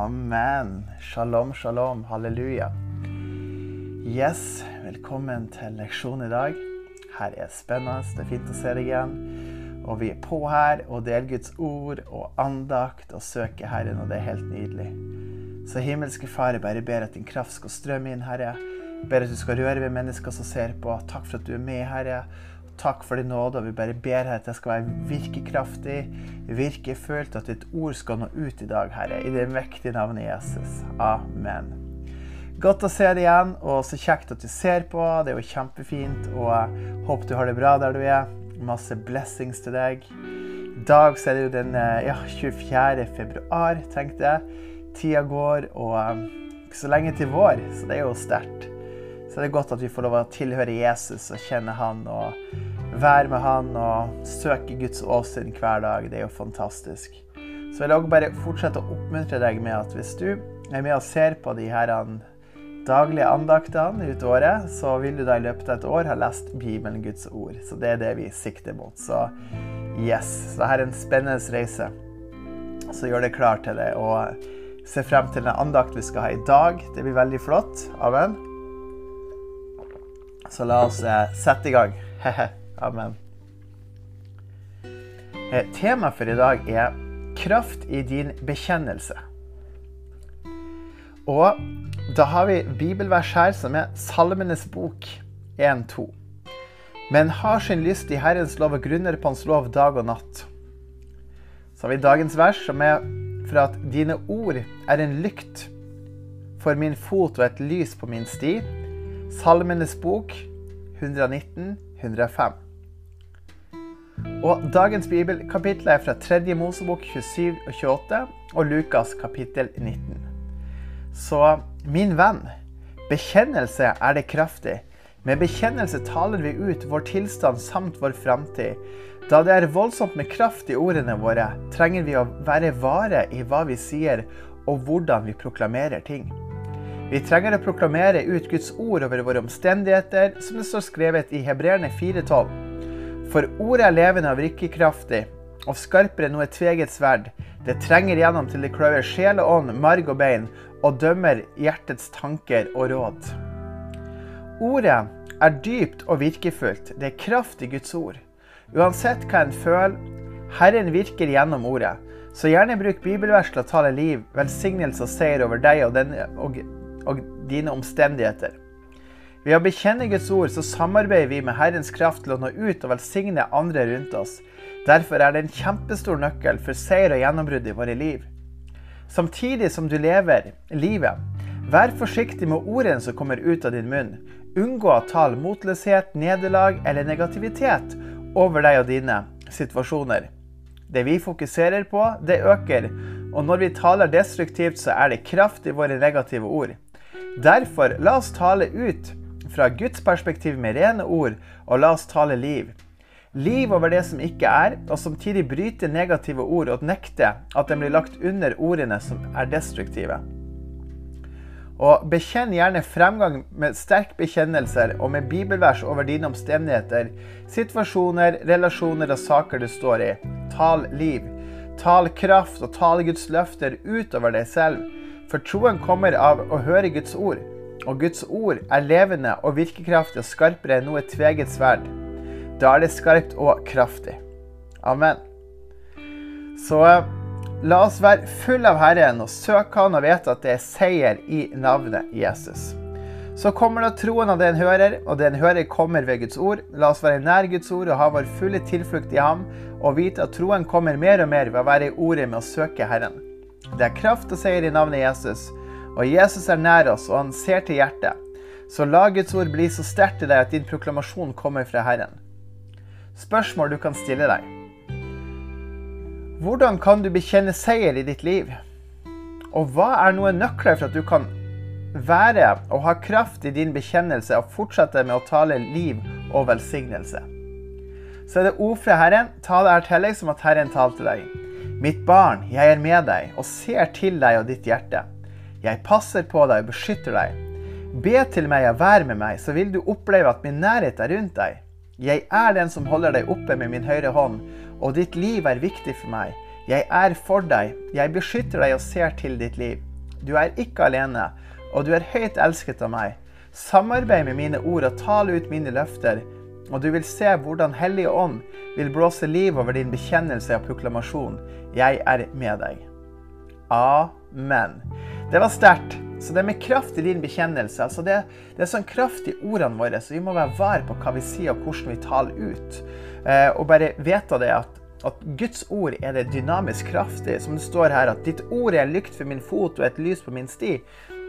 Amen. Shalom, shalom. Halleluja. Yes, velkommen til leksjon i dag. Her er spennende. Det er fint å se deg igjen. Og vi er på her og deler Guds ord og andakt og søker Herren, og det er helt nydelig. Så himmelske Far, jeg bare ber at din kraft skal strømme inn, Herre. Jeg ber at du skal røre ved mennesker som ser på. Takk for at du er med, Herre. Takk for din nåde. og Vi bare ber her at det skal være virkekraftig, virkefullt, at ditt ord skal nå ut i dag, Herre. I det mektige navnet Jesus. Amen. Godt å se deg igjen, og så kjekt at du ser på. Det er jo kjempefint. Og håper du har det bra der du er. Masse blessings til deg. I dag så er det jo den ja, 24. februar, tenkte jeg. Tida går, og ikke så lenge til vår, så det er jo sterkt. Så det er godt at vi får lov å tilhøre Jesus og kjenne han og være med han og søke Guds åsyn hver dag. Det er jo fantastisk. Så jeg vil også bare fortsette å oppmuntre deg med at hvis du er med og ser på de her daglige andaktene ut året, så vil du da i løpet av et år ha lest Bibelen, Guds ord. Så det er det vi sikter mot. Så yes. Så dette er en spennende reise. Så gjør det klar til det. Og se frem til den andakt vi skal ha i dag. Det blir veldig flott. Amen. Så la oss sette i gang. Amen. Temaet for i dag er 'kraft i din bekjennelse'. Og da har vi bibelvers her som er Salmenes bok 1-2. Men har sin lyst i Herrens lov og grunner på Hans lov dag og natt. Så har vi dagens vers, som er for at dine ord er en lykt for min fot og et lys på min sti. Salmenes bok 119, 105. Og dagens bibelkapittel er fra 3. Mosebok 27 og 28 og Lukas kapittel 19. Så min venn, bekjennelse er det kraftig. Med bekjennelse taler vi ut vår tilstand samt vår framtid. Da det er voldsomt med kraft i ordene våre, trenger vi å være vare i hva vi sier og hvordan vi proklamerer ting. Vi trenger å proklamere ut Guds ord over våre omstendigheter, som det står skrevet i Hebreerne 4,12. For ordet er levende og virkekraftig, og skarpere enn noe tveget sverd. Det trenger gjennom til det kløver sjel og ånd, marg og bein, og dømmer hjertets tanker og råd. Ordet er dypt og virkefullt. Det er kraft i Guds ord. Uansett hva en føler, Herren virker gjennom ordet. Så gjerne bruk bibelvers til å tale liv, velsignelse og seier over deg og, denne, og, og dine omstendigheter. Ved å bekjenne Guds ord så samarbeider vi med Herrens kraft til å nå ut og velsigne andre rundt oss. Derfor er det en kjempestor nøkkel for seier og gjennombrudd i våre liv. Samtidig som du lever livet, vær forsiktig med ordene som kommer ut av din munn. Unngå å tale motløshet, nederlag eller negativitet over deg og dine situasjoner. Det vi fokuserer på, det øker, og når vi taler destruktivt, så er det kraft i våre negative ord. Derfor, la oss tale ut fra Guds perspektiv med rene ord, og la oss tale liv. Liv over det som ikke er, og samtidig bryte negative ord og nekte at de blir lagt under ordene som er destruktive. Og Bekjenn gjerne fremgang med sterk bekjennelser og med bibelvers over dine omstendigheter, situasjoner, relasjoner og saker du står i. Tal liv. Tal kraft og tal Guds løfter utover deg selv. For troen kommer av å høre Guds ord. Og Guds ord er levende og virkekraftig og skarpere enn noe tveget sverd. Da er det skarpt og kraftig. Amen. Så La oss være full av Herren og søke Han og vite at det er seier i navnet Jesus. Så kommer da troen av det en hører, og det en hører kommer ved Guds ord. La oss være nær Guds ord og ha vår fulle tilflukt i ham, og vite at troen kommer mer og mer ved å være i ordet med å søke Herren. Det er kraft og seier i navnet Jesus, og Jesus er nær oss, og han ser til hjertet. Så la Guds ord bli så sterkt i deg at din proklamasjon kommer fra Herren. Spørsmål du kan stille deg. Hvordan kan du bekjenne seier i ditt liv? Og hva er noen nøkler for at du kan være og ha kraft i din bekjennelse og fortsette med å tale liv og velsignelse? Så er det ord fra Herren. Ta det her til deg som at Herren talte deg. Mitt barn, jeg er med deg og ser til deg og ditt hjerte. Jeg passer på deg og beskytter deg. Be til meg og vær med meg, så vil du oppleve at min nærhet er rundt deg. Jeg er den som holder deg oppe med min høyre hånd, og ditt liv er viktig for meg. Jeg er for deg, jeg beskytter deg og ser til ditt liv. Du er ikke alene, og du er høyt elsket av meg. Samarbeid med mine ord og tale ut mine løfter, og du vil se hvordan Hellige Ånd vil blåse liv over din bekjennelse og proklamasjon. Jeg er med deg. Amen. Det var sterkt. Så det er med kraft i din bekjennelse. altså det, det, er sånn kraft i ordene våre, så vi må være var på hva vi sier og hvordan vi taler ut. Eh, og bare vite det at at Guds ord er det dynamisk kraftig. Som det står her, at ditt ord er en lykt for min fot og et lys på min sti.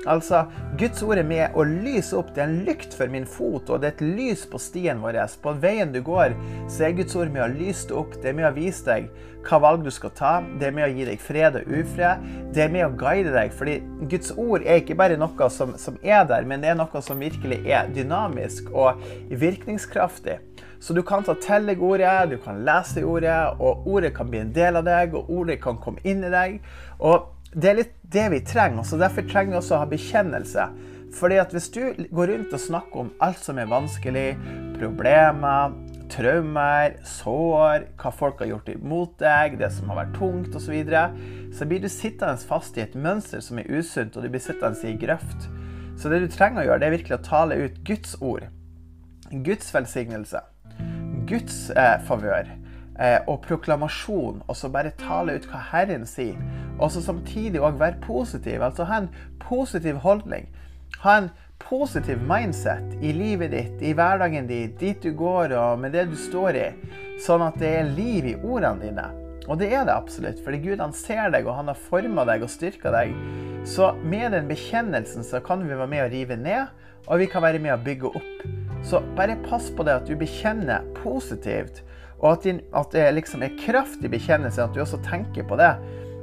Altså, Guds ord er med å lyse opp. Det er en lykt for min fot, og det er et lys på stien vår. På veien du går, så er Guds ord med å lyse det opp. Det er med å vise deg hva valg du skal ta. Det er med å gi deg fred og ufred. Det er med å guide deg. fordi Guds ord er ikke bare noe som, som er der, men det er noe som virkelig er dynamisk og virkningskraftig. Så du kan ta til deg ordet, du kan lese ordet, og ordet kan bli en del av deg, og ordet kan komme inn i deg. Og det er litt det vi trenger. så Derfor trenger vi også å ha bekjennelse. Fordi at Hvis du går rundt og snakker om alt som er vanskelig, problemer, traumer, sår, hva folk har gjort imot deg, det som har vært tungt osv., så, videre, så blir du sittende fast i et mønster som er usunt, og du blir sittende i grøft. Så det du trenger å gjøre, det er virkelig å tale ut Guds ord. Guds velsignelse. Guds eh, favør og proklamasjon, og så bare tale ut hva Herren sier. Og så samtidig òg være positiv, altså ha en positiv holdning. Ha en positiv mindset i livet ditt, i hverdagen din, dit du går og med det du står i. Sånn at det er liv i ordene dine. Og det er det absolutt, fordi Gud han ser deg, og han har forma deg og styrka deg. Så med den bekjennelsen så kan vi være med å rive ned, og vi kan være med å bygge opp. Så bare pass på det at du bekjenner positivt, og at, din, at det liksom er kraft i bekjennelsen, at du også tenker på det.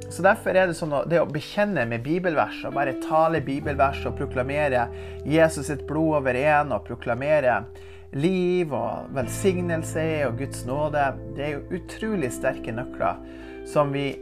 Så Derfor er det sånn at det å bekjenne med bibelvers, og bare tale bibelvers og proklamere Jesus sitt blod over en, og proklamere liv og velsignelse og Guds nåde, det er jo utrolig sterke nøkler som vi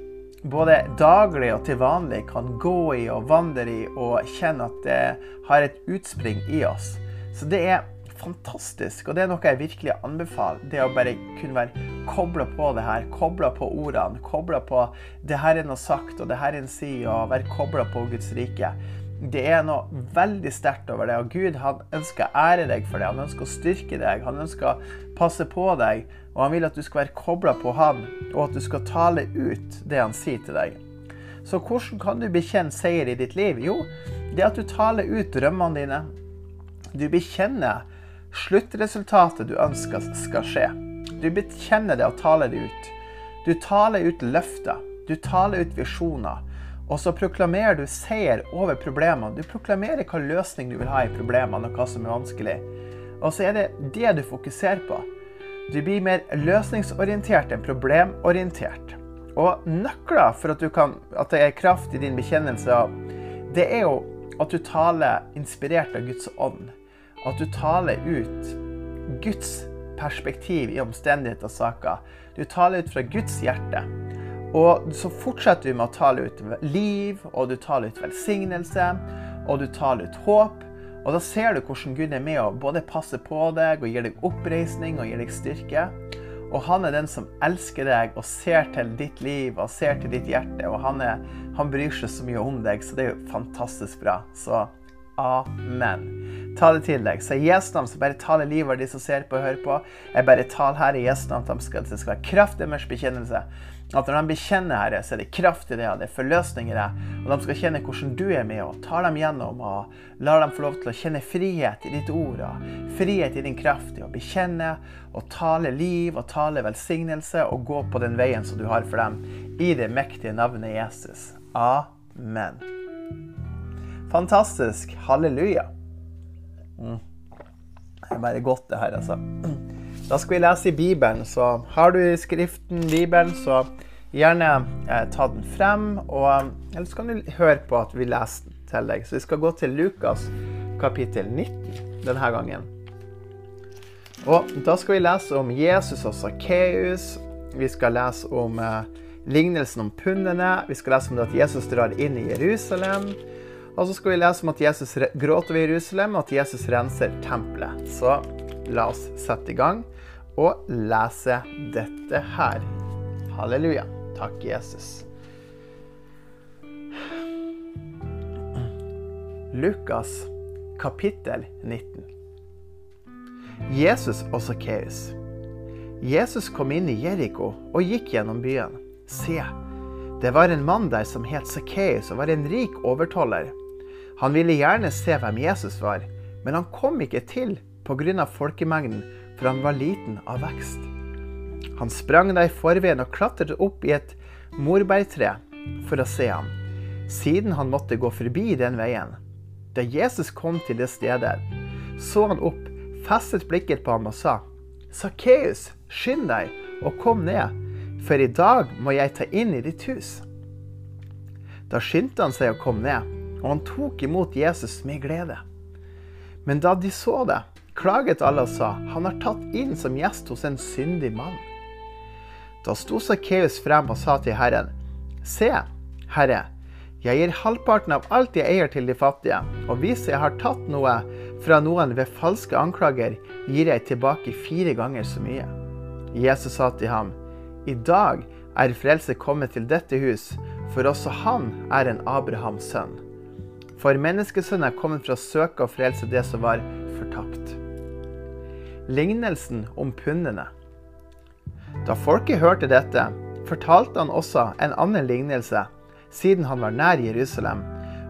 både daglig og til vanlig kan gå i og vandre i og kjenne at det har et utspring i oss. Så det er fantastisk. Og det er noe jeg virkelig anbefaler. Det å bare kunne være kobla på det her. Kobla på ordene. Kobla på det Herren har sagt og det Herren sier, og være kobla på Guds rike. Det er noe veldig sterkt over det. Og Gud han ønsker å ære deg for det. Han ønsker å styrke deg. Han ønsker å passe på deg. Og han vil at du skal være kobla på han, og at du skal tale ut det han sier til deg. Så hvordan kan du bekjenne seier i ditt liv? Jo, det at du taler ut drømmene dine. Du bekjenner sluttresultatet du ønsker skal skje. Du bekjenner det og taler det ut. Du taler ut løfter. Du taler ut visjoner. Og så proklamerer du seier over problemene. Du proklamerer hva løsning du vil ha i problemene, og hva som er vanskelig. Og så er det det du fokuserer på. Du blir mer løsningsorientert enn problemorientert. Og nøkler for at, kan, at det er kraft i din bekjennelse, det er jo at du taler inspirert av Guds ånd at du taler ut Guds perspektiv i omstendigheter og saker. Du taler ut fra Guds hjerte. Og så fortsetter du med å tale ut liv, og du taler ut velsignelse, og du taler ut håp. Og da ser du hvordan Gud er med å både passe på deg og gir deg oppreisning og gir deg styrke. Og han er den som elsker deg og ser til ditt liv og ser til ditt hjerte. Og han, er, han bryr seg så mye om deg, så det er jo fantastisk bra. Så amen. Ta det til deg. Så i Jesu navn så bare tale livet av de som ser på og hører på. Jeg bare taler her i Jesu navn at det skal være kraft i deres bekjennelse. At når de bekjenner Herre, så er det kraft i det, og det er forløsninger i det. Og de skal kjenne hvordan du er med og tar dem gjennom og lar dem få lov til å kjenne frihet i ditt ord og frihet i din kraft i å bekjenne og tale liv og tale velsignelse og gå på den veien som du har for dem. I det mektige navnet Jesus. Amen. Fantastisk. Halleluja. Mm. Det er bare godt, det her, altså. Da skal vi lese i Bibelen. Så har du skriften Bibelen, så gjerne eh, ta den frem. Og, eller så kan du høre på at vi leser den til deg. Så vi skal gå til Lukas kapittel 19 denne gangen. Og da skal vi lese om Jesus og Sakkeus. Vi skal lese om eh, lignelsen om pundene. Vi skal lese om at Jesus drar inn i Jerusalem. Og så skal vi lese om at Jesus gråter ved Jerusalem, og at Jesus renser tempelet. Så la oss sette i gang og lese dette her. Halleluja. Takk, Jesus. Lukas kapittel 19. Jesus og Sakkeus. Jesus kom inn i Jeriko og gikk gjennom byen. Se, det var en mann der som het Sakkeus og var en rik overtoller. Han ville gjerne se hvem Jesus var, men han kom ikke til pga. folkemengden, for han var liten av vekst. Han sprang da i forveien og klatret opp i et morbærtre for å se ham, siden han måtte gå forbi den veien. Da Jesus kom til det stedet, så han opp, festet blikket på ham og sa, Sakkeus, skynd deg og kom ned, for i dag må jeg ta inn i ditt hus. Da skyndte han seg å komme ned, og han tok imot Jesus med glede. Men da de så det, klaget alle og sa, han har tatt inn som gjest hos en syndig mann. Da sto Sakkeus frem og sa til Herren, Se, Herre, jeg gir halvparten av alt jeg eier til de fattige, og hvis jeg har tatt noe fra noen ved falske anklager, gir jeg tilbake fire ganger så mye. Jesus sa til ham, I dag er frelse kommet til dette hus, for også han er en Abrahams sønn. For menneskesønnen er kommet for å søke og frelse det som var fortapt. Lignelsen om pundene. Da folket hørte dette, fortalte han også en annen lignelse siden han var nær Jerusalem,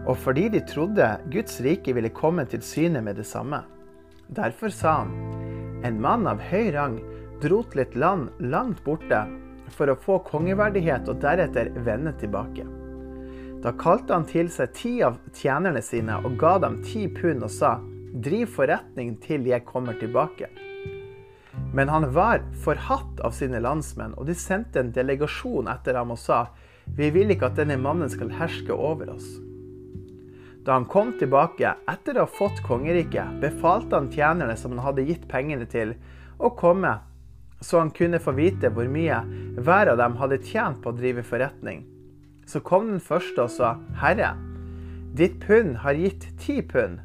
og fordi de trodde Guds rike ville komme til syne med det samme. Derfor sa han, en mann av høy rang dro til et land langt borte for å få kongeverdighet og deretter vende tilbake. Da kalte han til seg ti av tjenerne sine og ga dem ti pund og sa, driv forretning til jeg kommer tilbake. Men han var forhatt av sine landsmenn, og de sendte en delegasjon etter ham og sa, vi vil ikke at denne mannen skal herske over oss. Da han kom tilbake etter å ha fått kongeriket, befalte han tjenerne som han hadde gitt pengene til, å komme, så han kunne få vite hvor mye hver av dem hadde tjent på å drive forretning. Så kom den første og sa, Herre, ditt pund har gitt ti pund.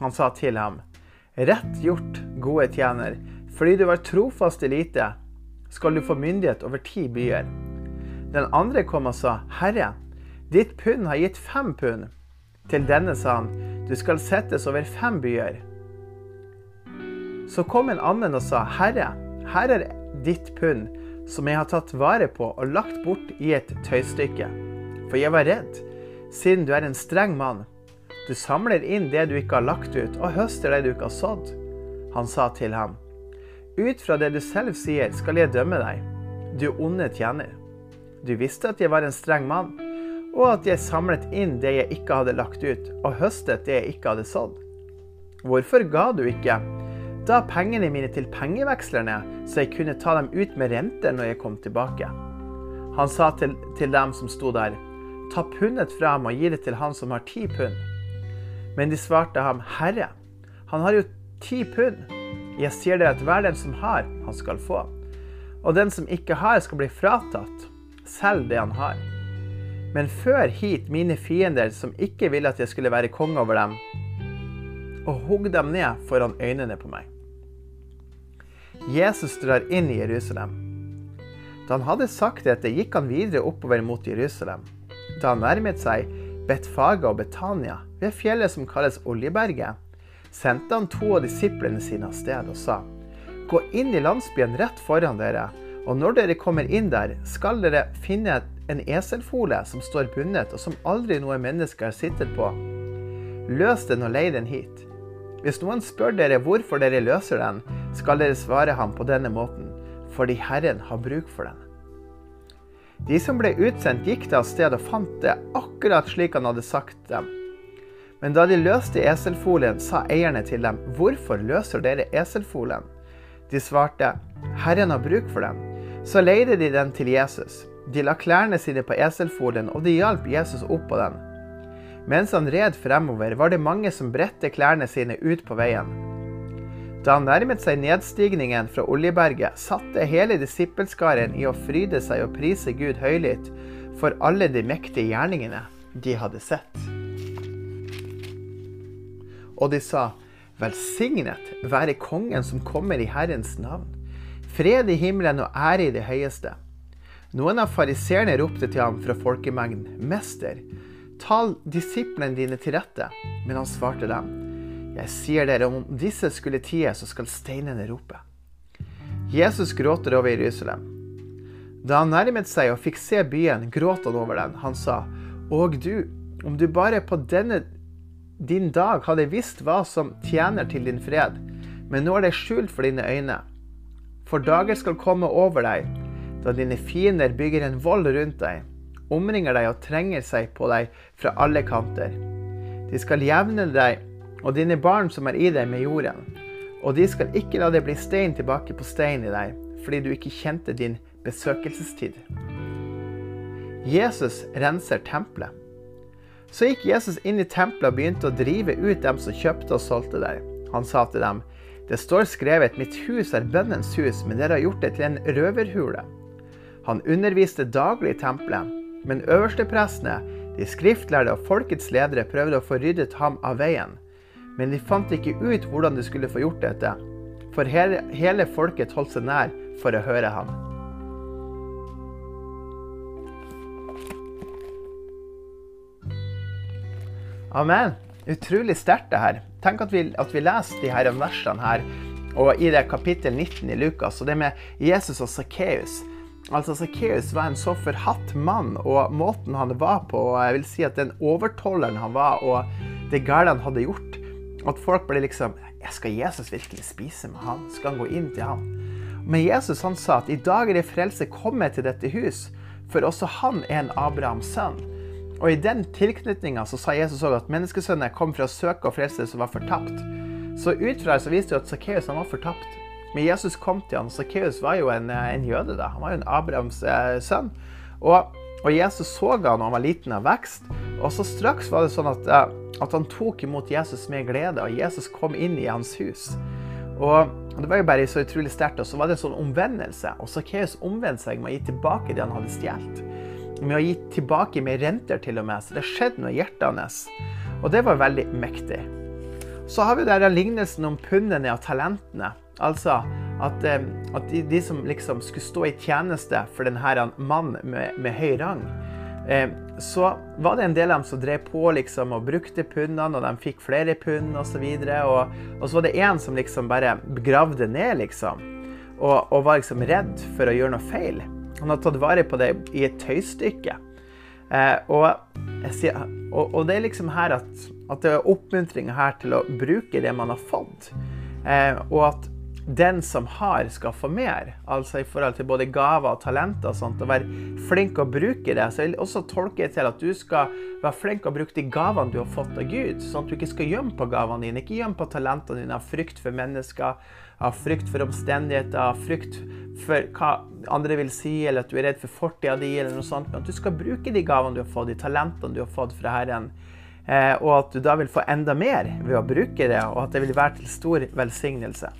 Han sa til ham, Rett gjort, gode tjener, fordi du var trofast i lite, skal du få myndighet over ti byer. Den andre kom og sa, Herre, ditt pund har gitt fem pund. Til denne sa han, du skal settes over fem byer. Så kom en annen og sa, Herre, her er ditt pund, som jeg har tatt vare på og lagt bort i et tøystykke. For jeg var redd, siden du er en streng mann. Du samler inn det du ikke har lagt ut, og høster det du ikke har sådd. Han sa til ham, Ut fra det du selv sier, skal jeg dømme deg, du onde tjener. Du visste at jeg var en streng mann, og at jeg samlet inn det jeg ikke hadde lagt ut, og høstet det jeg ikke hadde sådd. Hvorfor ga du ikke da pengene mine til pengevekslerne, så jeg kunne ta dem ut med renter når jeg kom tilbake? Han sa til, til dem som sto der, ta pundet fra ham og gi det til han som har ti pund. Men de svarte ham, Herre, han har jo ti pund. Jeg sier dere at hver den som har, han skal få. Og den som ikke har, skal bli fratatt selv det han har. Men før hit mine fiender som ikke ville at jeg skulle være konge over dem, og hogg dem ned foran øynene på meg. Jesus drar inn i Jerusalem. Da han hadde sagt dette, gikk han videre oppover mot Jerusalem. Da han nærmet seg Betfaga og Betania, ved fjellet som kalles Oljeberget, sendte han to av disiplene sine av sted og sa, Gå inn i landsbyen rett foran dere, og når dere kommer inn der, skal dere finne en eselfole som står bundet, og som aldri noe menneske har sittet på. Løs den og lei den hit. Hvis noen spør dere hvorfor dere løser den, skal dere svare ham på denne måten, fordi Herren har bruk for den. De som ble utsendt, gikk til av sted og fant det akkurat slik han hadde sagt dem. Men da de løste eselfolien, sa eierne til dem, hvorfor løser dere eselfolien? De svarte, Herren har bruk for den. Så leide de den til Jesus. De la klærne sine på eselfolen, og de hjalp Jesus opp på den. Mens han red fremover, var det mange som bredte klærne sine ut på veien. Da han nærmet seg nedstigningen fra Oljeberget, satte hele disippelskaren i å fryde seg og prise Gud høylytt for alle de mektige gjerningene de hadde sett. Og de sa, Velsignet være kongen som kommer i Herrens navn. Fred i himmelen og ære i det høyeste. Noen av fariseerne ropte til ham fra folkemengden, Mester, tal disiplene dine til rette. Men han svarte dem, jeg sier dere, om disse skulle tie, så skal steinene rope. Jesus gråter over Jerusalem. Da han nærmet seg og fikk se byen, gråt han over den. Han sa, Og du, om du bare på denne din dag hadde visst hva som tjener til din fred, men nå er det skjult for dine øyne. For dager skal komme over deg, da dine fiender bygger en vold rundt deg, omringer deg og trenger seg på deg fra alle kanter. De skal jevne deg og dine barn som er i deg, med jorden. Og de skal ikke la det bli stein tilbake på stein i deg, fordi du ikke kjente din besøkelsestid. Jesus renser tempelet. Så gikk Jesus inn i tempelet og begynte å drive ut dem som kjøpte og solgte der. Han sa til dem, det står skrevet, mitt hus er bønnens hus, men dere har gjort det til en røverhule. Han underviste daglig i tempelet, men øversteprestene, de skriftlærde og folkets ledere prøvde å få ryddet ham av veien. Men de fant ikke ut hvordan de skulle få gjort dette, for hele, folket holdt seg nær for å høre ham. Amen. Utrolig sterkt, det her. Tenk at vi, at vi leser de her versene her, og i det kapittel 19 i Lukas, og det med Jesus og Sakkeus. Altså, Sakkeus var en så forhatt mann, og måten han var på, og jeg vil si at den overtolleren han var, og det gale han hadde gjort, at folk ble liksom Skal Jesus virkelig spise med han? Skal han gå inn til han? Men Jesus han sa at i dag er det frelse kommet til dette hus, for også han er en Abrahams sønn. Og I den tilknytninga sa Jesus òg at menneskesønnen kom for å søke og frelse det som var fortapt. Så ut fra det så viste det at Sakkeus var fortapt. Men Jesus kom til ham. Sakkeus var jo en, eh, en, jøde. da. Han var jo en Abrahams eh, sønn. Og, og, Jesus så han når han var liten av vekst. Og så straks var det sånn at, eh, at han tok imot Jesus med glede, og Jesus kom inn i hans hus. Og det var jo bare så utrolig sterkt. Og så var det en sånn omvendelse. Og Sakkeus omvendte seg med å gi tilbake det han hadde stjålet med å gi tilbake med renter til og med. Så det skjedde noe i hjertet hans. Og det var veldig mektig. Så har vi der lignelsen om pundene og talentene. Altså at, eh, at de, de, som liksom skulle stå i tjeneste for denne mannen med, med høy rang, eh, så var det en del av dem som drev på liksom, og brukte pundene, og de fikk flere pund osv. Og, så og, og så var det en som liksom bare gravde ned, liksom. Og, og var liksom redd for å gjøre noe feil. Han har tatt vare på det i et tøystykke. Eh, og, og, og, det er liksom her at, at det er oppmuntringa her til å bruke det man har fått. Eh, og at den som har, skal få mer. Altså i forhold til både gaver og talenter og sånt. Og være flink å bruke det. Så jeg vil også tolke det til at du skal være flink å bruke de gavene du har fått av Gud. Sånn at du ikke skal gjemme på gavene dine. Ikke gjemme på talentene dine av frykt for mennesker, av frykt for omstendigheter, av frykt for hva andre vil si, eller at du er redd for fortida di, eller noe sånt. Men at du skal bruke de gavene du har fått, de talentene du har fått fra Herren. Eh, og at du da vil få enda mer ved å bruke det, og at det vil være til stor velsignelse.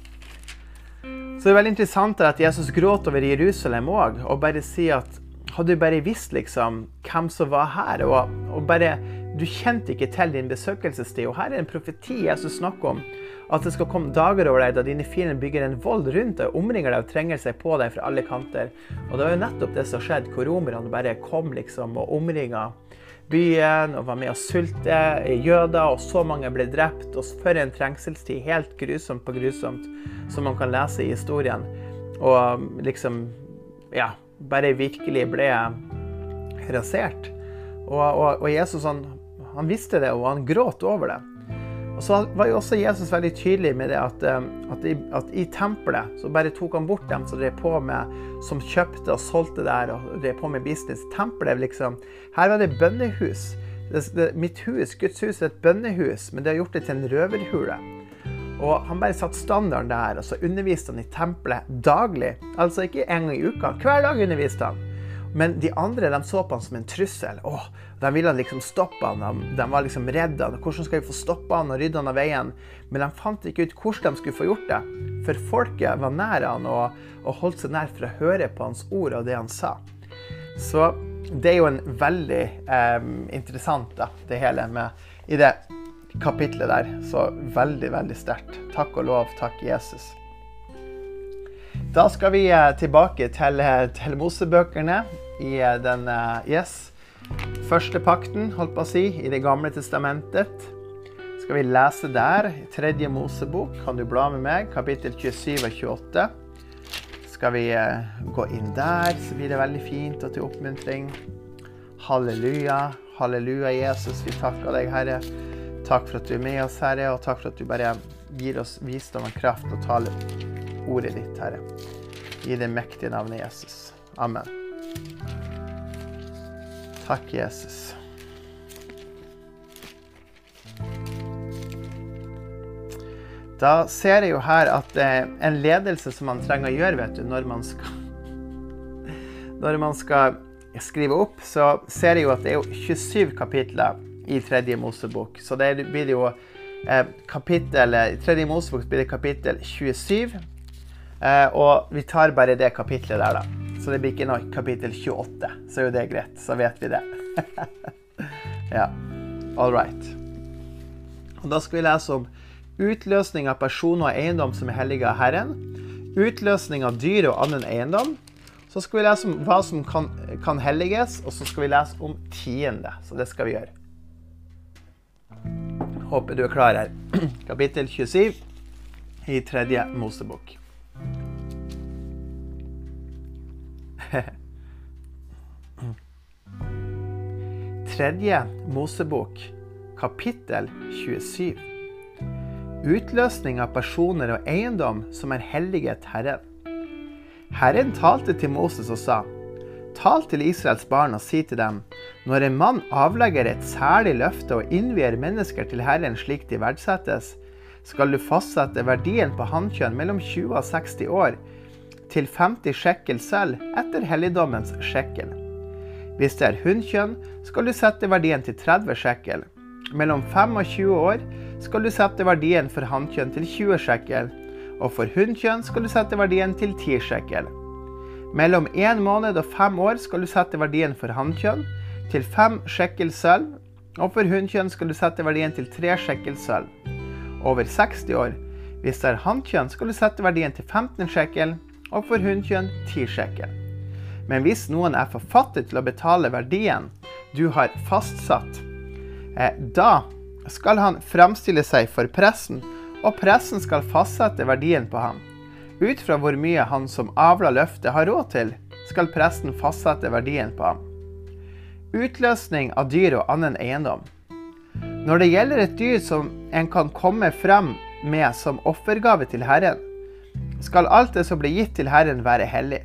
Så det er veldig interessant at Jesus gråt over Jerusalem òg, og bare sier at hadde du bare visst liksom hvem som var her, og, og bare Du kjente ikke til din besøkelsestid. Og her er en profeti Jesus snakker om at det skal komme dager over deg da dine fiender bygger en vold rundt deg, omringer deg og trenger seg på deg fra alle kanter. Og det var jo nettopp det som skjedde, hvor romerne bare kom liksom og omringa byen og var med å sulte jøder, og så mange ble drept. Og for en trengselstid. Helt grusomt på grusomt, som man kan lese i historien. Og liksom Ja, bare virkelig ble rasert. Og, og, og Jesus han, han visste det, og han gråt over det. Og så var jo også Jesus veldig tydelig med det at, eh, at, i, at i tempelet så bare tok han bort dem som drev på med, som kjøpte og solgte der og drev på med business. Tempelet liksom Her var det bønnehus. Det, det, mitt hus, Guds hus, er et bønnehus, men det har gjort det til en røverhule. Og han bare satte standarden der, og så underviste han i tempelet daglig. Altså ikke en gang i uka. Hver dag underviste han. Men de andre de så på han som en trussel. Åh, de ville liksom stoppe han. De, de var liksom redde. Hvordan skal vi få stoppe han og rydde han av veien? Men de fant ikke ut hvordan de skulle få gjort det. For folket var nær han og, og holdt seg nær for å høre på hans ord og det han sa. Så det er jo en veldig eh, interessant, da, det hele med i det kapitlet der. Så veldig, veldig sterkt. Takk og lov. Takk, Jesus. Da skal vi eh, tilbake til, eh, til Mosebøkene i eh, den Yes. første pakten, holdt på å si, i Det gamle testamentet. Skal vi lese der, tredje Mosebok, kan du bla med meg, kapittel 27 og 28. Skal vi eh, gå inn der, så blir det veldig fint og til oppmuntring. Halleluja, halleluja, Jesus. Vi takker deg, Herre. Takk for at du er med oss, Herre, og takk for at du bare gir oss visdom og kraft og taler ordet ditt, Herre. I det mektige navnet Jesus. Amen. Takk, Jesus. Da ser jeg jo her at en ledelse som man trenger å gjøre vet du, når man skal Når man skal skrive opp, så ser jeg jo at det er jo 27 kapitler i tredje Mosebok. Så det blir jo eh, kapittel I tredje Mosebok blir det kapittel 27. Eh, og vi tar bare det kapitlet der, da. Så det blir ikke noe kapittel 28. Så er jo det greit. Så vet vi det. ja. All right. Og da skal vi lese om utløsning av person og eiendom som er hellige av Herren. Utløsning av dyr og annen eiendom. Så skal vi lese om hva som kan, kan helliges, og så skal vi lese om tiende. Så det skal vi gjøre. Håper du er klar her. Kapittel 27 i tredje Mosebok. Tredje Mosebok, kapittel 27. Utløsning av personer og eiendom som er helliget Herren. Herren talte til Moses og sa, Tal til Israels barn og si til dem, når en mann avlegger et særlig løfte og innvier mennesker til Herren slik de verdsettes, skal du fastsette verdien på hannkjønn mellom 20 og 60 år til 50 sjekkel selv etter helligdommens sjekkel. Hvis det er hunnkjønn, skal du sette verdien til 30 sjekkel. Mellom 5 og 20 år skal du sette verdien for hannkjønn til 20 sjekkel, og for hunnkjønn skal du sette verdien til 10 sjekkel. Mellom 1 måned og 5 år skal du sette verdien for hannkjønn til 5 sjekkel sølv, og for hunnkjønn skal du sette verdien til 3 sjekkel sølv. Over 60 år, hvis det er hannkjønn, skal du sette verdien til 15 sjekkel, og for hunnkjønn 10 sjekker. Men hvis noen er forfattet til å betale verdien du har fastsatt, eh, da skal han framstille seg for pressen, og pressen skal fastsette verdien på ham. Ut fra hvor mye han som avla løftet har råd til, skal presten fastsette verdien på ham. Utløsning av dyr og annen eiendom. Når det gjelder et dyr som en kan komme frem med som offergave til Herren, skal alt det som blir gitt til Herren, være hellig.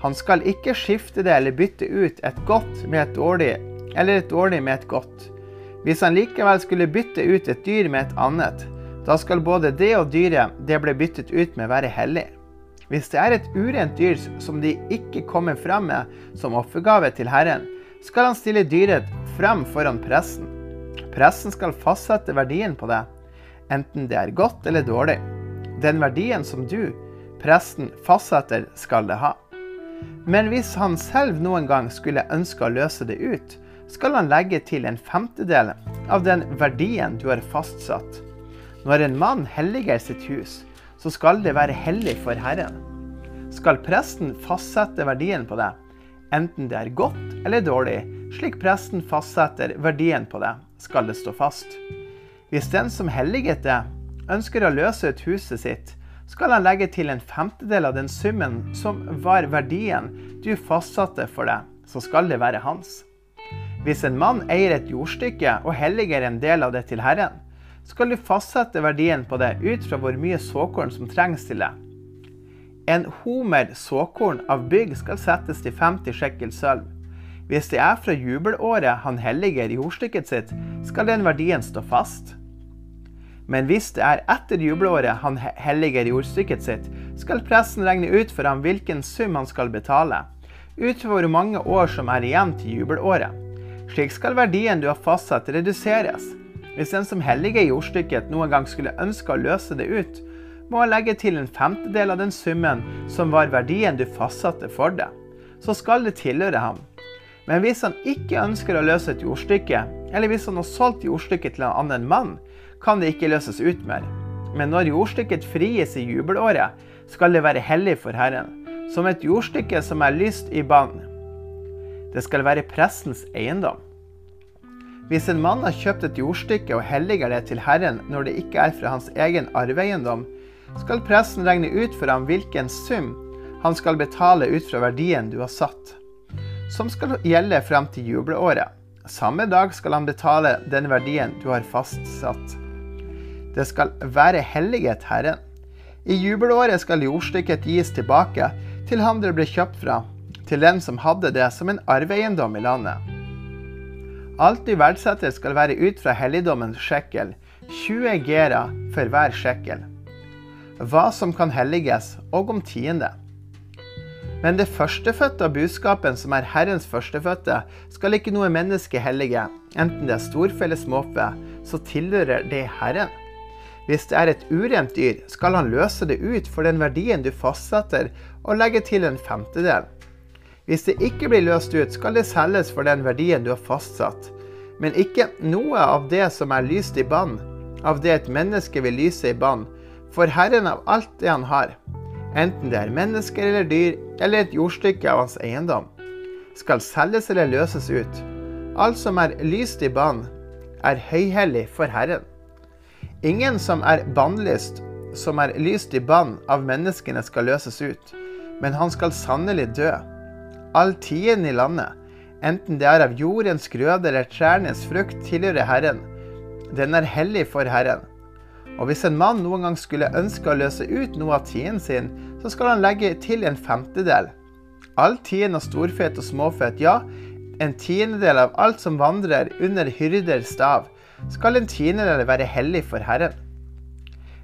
Han skal ikke skifte det eller bytte ut et godt med et dårlig, eller et dårlig med et godt. Hvis han likevel skulle bytte ut et dyr med et annet, da skal både det og dyret det ble byttet ut med, være hellig. Hvis det er et urent dyr som de ikke kommer frem med som offergave til Herren, skal han stille dyret frem foran pressen. Pressen skal fastsette verdien på det, enten det er godt eller dårlig. Den verdien som du, presten, fastsetter, skal det ha. Men hvis han selv noen gang skulle ønske å løse det ut, skal han legge til en femtedel av den verdien du har fastsatt. Når en mann helliger sitt hus, så skal det være hellig for Herren. Skal presten fastsette verdien på det, enten det er godt eller dårlig, slik presten fastsetter verdien på det, skal det stå fast. Hvis den som helliget det, ønsker å løse ut huset sitt, skal han legge til en femtedel av den summen som var verdien du fastsatte for deg, så skal det være hans. Hvis en mann eier et jordstykke og helliger en del av det til Herren, skal du fastsette verdien på det ut fra hvor mye såkorn som trengs til det. En homer såkorn av bygg skal settes til 50 sjekkel sølv. Hvis det er fra jubelåret han helliger jordstykket sitt, skal den verdien stå fast. Men hvis det er etter jubelåret han helliger jordstykket sitt, skal presten regne ut for ham hvilken sum han skal betale, ut fra hvor mange år som er igjen til jubelåret. Slik skal verdien du har fastsatt, reduseres. Hvis den som helliger jordstykket noen gang skulle ønske å løse det ut, må han legge til en femtedel av den summen som var verdien du fastsatte for det. Så skal det tilhøre ham. Men hvis han ikke ønsker å løse et jordstykke, eller hvis han har solgt jordstykket til en annen mann, kan det ikke løses ut mer. Men når jordstykket fries i jubelåret, skal det være hellig for Herren, som et jordstykke som er lyst i bann. Det skal være prestens eiendom. Hvis en mann har kjøpt et jordstykke og helliger det til Herren når det ikke er fra hans egen arveeiendom, skal presten regne ut for ham hvilken sum han skal betale ut fra verdien du har satt, som skal gjelde frem til jubelåret. Samme dag skal han betale den verdien du har fastsatt. Det skal være helliget Herren. I jubelåret skal jordstykket gis tilbake til han det ble kjøpt fra, til den som hadde det som en arveeiendom i landet. Alt du verdsetter skal være ut fra helligdommens skjekkel, 20 gera for hver skjekkel. Hva som kan helliges, og om tiende. Men det førstefødte av budskapen, som er Herrens førstefødte, skal ikke noe menneske hellige, enten det er storfe eller småfe, så tilhører det Herren. Hvis det er et urent dyr, skal han løse det ut for den verdien du fastsetter, og legge til en femtedel. Hvis det ikke blir løst ut, skal det selges for den verdien du har fastsatt. Men ikke noe av det som er lyst i bann, av det et menneske vil lyse i bann, for Herren av alt det han har, enten det er mennesker eller dyr, eller et jordstykke av hans eiendom, skal selges eller løses ut. Alt som er lyst i bann, er høyhellig for Herren. Ingen som er bannlyst, som er lyst i bann av menneskene, skal løses ut, men han skal sannelig dø all tiden i landet, enten det er av jordens grøde eller trærnes frukt, tilhører Herren. Den er hellig for Herren. Og hvis en mann noen gang skulle ønske å løse ut noe av tiden sin, så skal han legge til en femtedel. All tiden av storfet og småfet, ja, en tiendedel av alt som vandrer under hyrders stav, skal en tiendedel være hellig for Herren.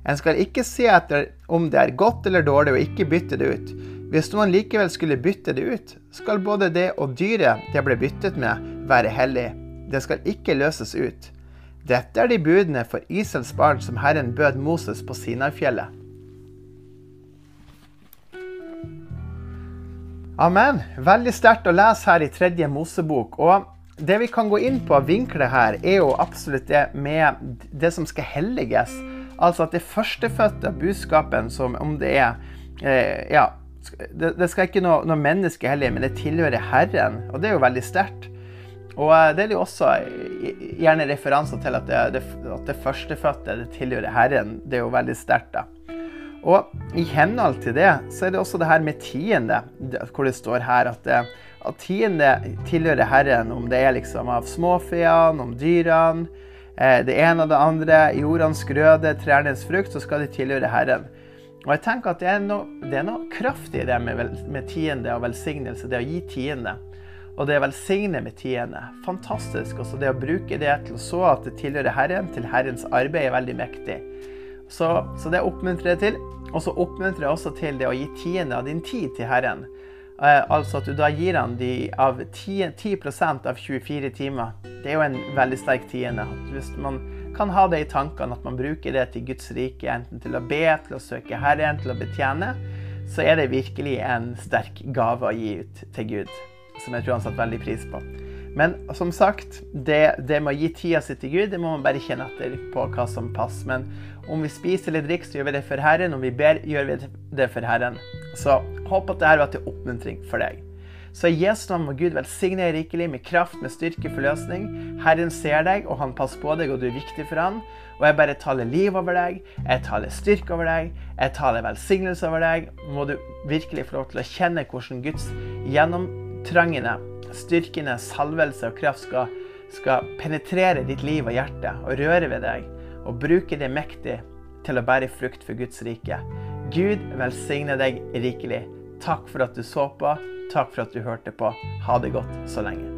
En skal ikke se etter om det er godt eller dårlig, og ikke bytte det ut. Hvis noen likevel skulle bytte det ut, skal både det og dyret det ble byttet med, være hellig. Det skal ikke løses ut. Dette er de budene for Isels barn som Herren bød Moses på Sinarfjellet. Amen. Veldig sterkt å lese her i tredje Mosebok. Og det vi kan gå inn på av vinkler her, er jo absolutt det med det som skal helliges. Altså at det førstefødte av budskapen, som om det er eh, ja, det, det, skal ikke noe, noe menneske hellige, men det tilhører Herren. Og det er jo veldig sterkt. Og eh, det er jo også gjerne referanser til at det, det, at det førstefødte det tilhører Herren. Det er jo veldig sterkt, da. Og i henhold til det, så er det også det her med tiende, hvor det står her at, det, at tiende tilhører Herren, om det er liksom av småfeene, om dyrene, eh, det ene og det andre, jordens grøde, trærnes frukt, så skal de tilhøre Herren. Og jeg tenker at det er noe, det er noe kraftig i det med, med, tiende og velsignelse, det å gi tiende. Og det å velsigne med tiende. Fantastisk. Også det å bruke det til å så at det tilhører Herren, til Herrens arbeid, er veldig mektig. Så, så det oppmuntrer jeg til. Og så oppmuntrer jeg også til det å gi tiende av din tid til Herren. Eh, altså at du da gir han de av 10, 10 av 24 timer. Det er jo en veldig sterk tiende. Hvis man kan ha det i tankene at man bruker det til Guds rike, enten til å be, til å søke Herren, til å betjene, så er det virkelig en sterk gave å gi ut til Gud, som jeg tror han satte veldig pris på. Men som sagt, det, det med å gi tida si til Gud, det må man bare kjenne etter på hva som passer. Men om vi spiser eller drikker, så gjør vi det for Herren. Om vi ber, gjør vi det for Herren. Så håper at dette var til oppmuntring for deg. Så i Jesu navn må Gud velsigne deg rikelig med kraft, med styrke, forløsning. Herren ser deg, og han passer på deg, og du er viktig for han. Og jeg bare taler liv over deg, jeg taler styrke over deg, jeg taler velsignelse over deg. Må du virkelig få lov til å kjenne hvordan Guds gjennomtrangende, styrkende salvelse og kraft skal, skal penetrere ditt liv og hjerte og røre ved deg, og bruke det mektig til å bære frukt for Guds rike. Gud velsigne deg rikelig. Takk for at du så på. Takk for at du hørte på. Ha det godt så lenge.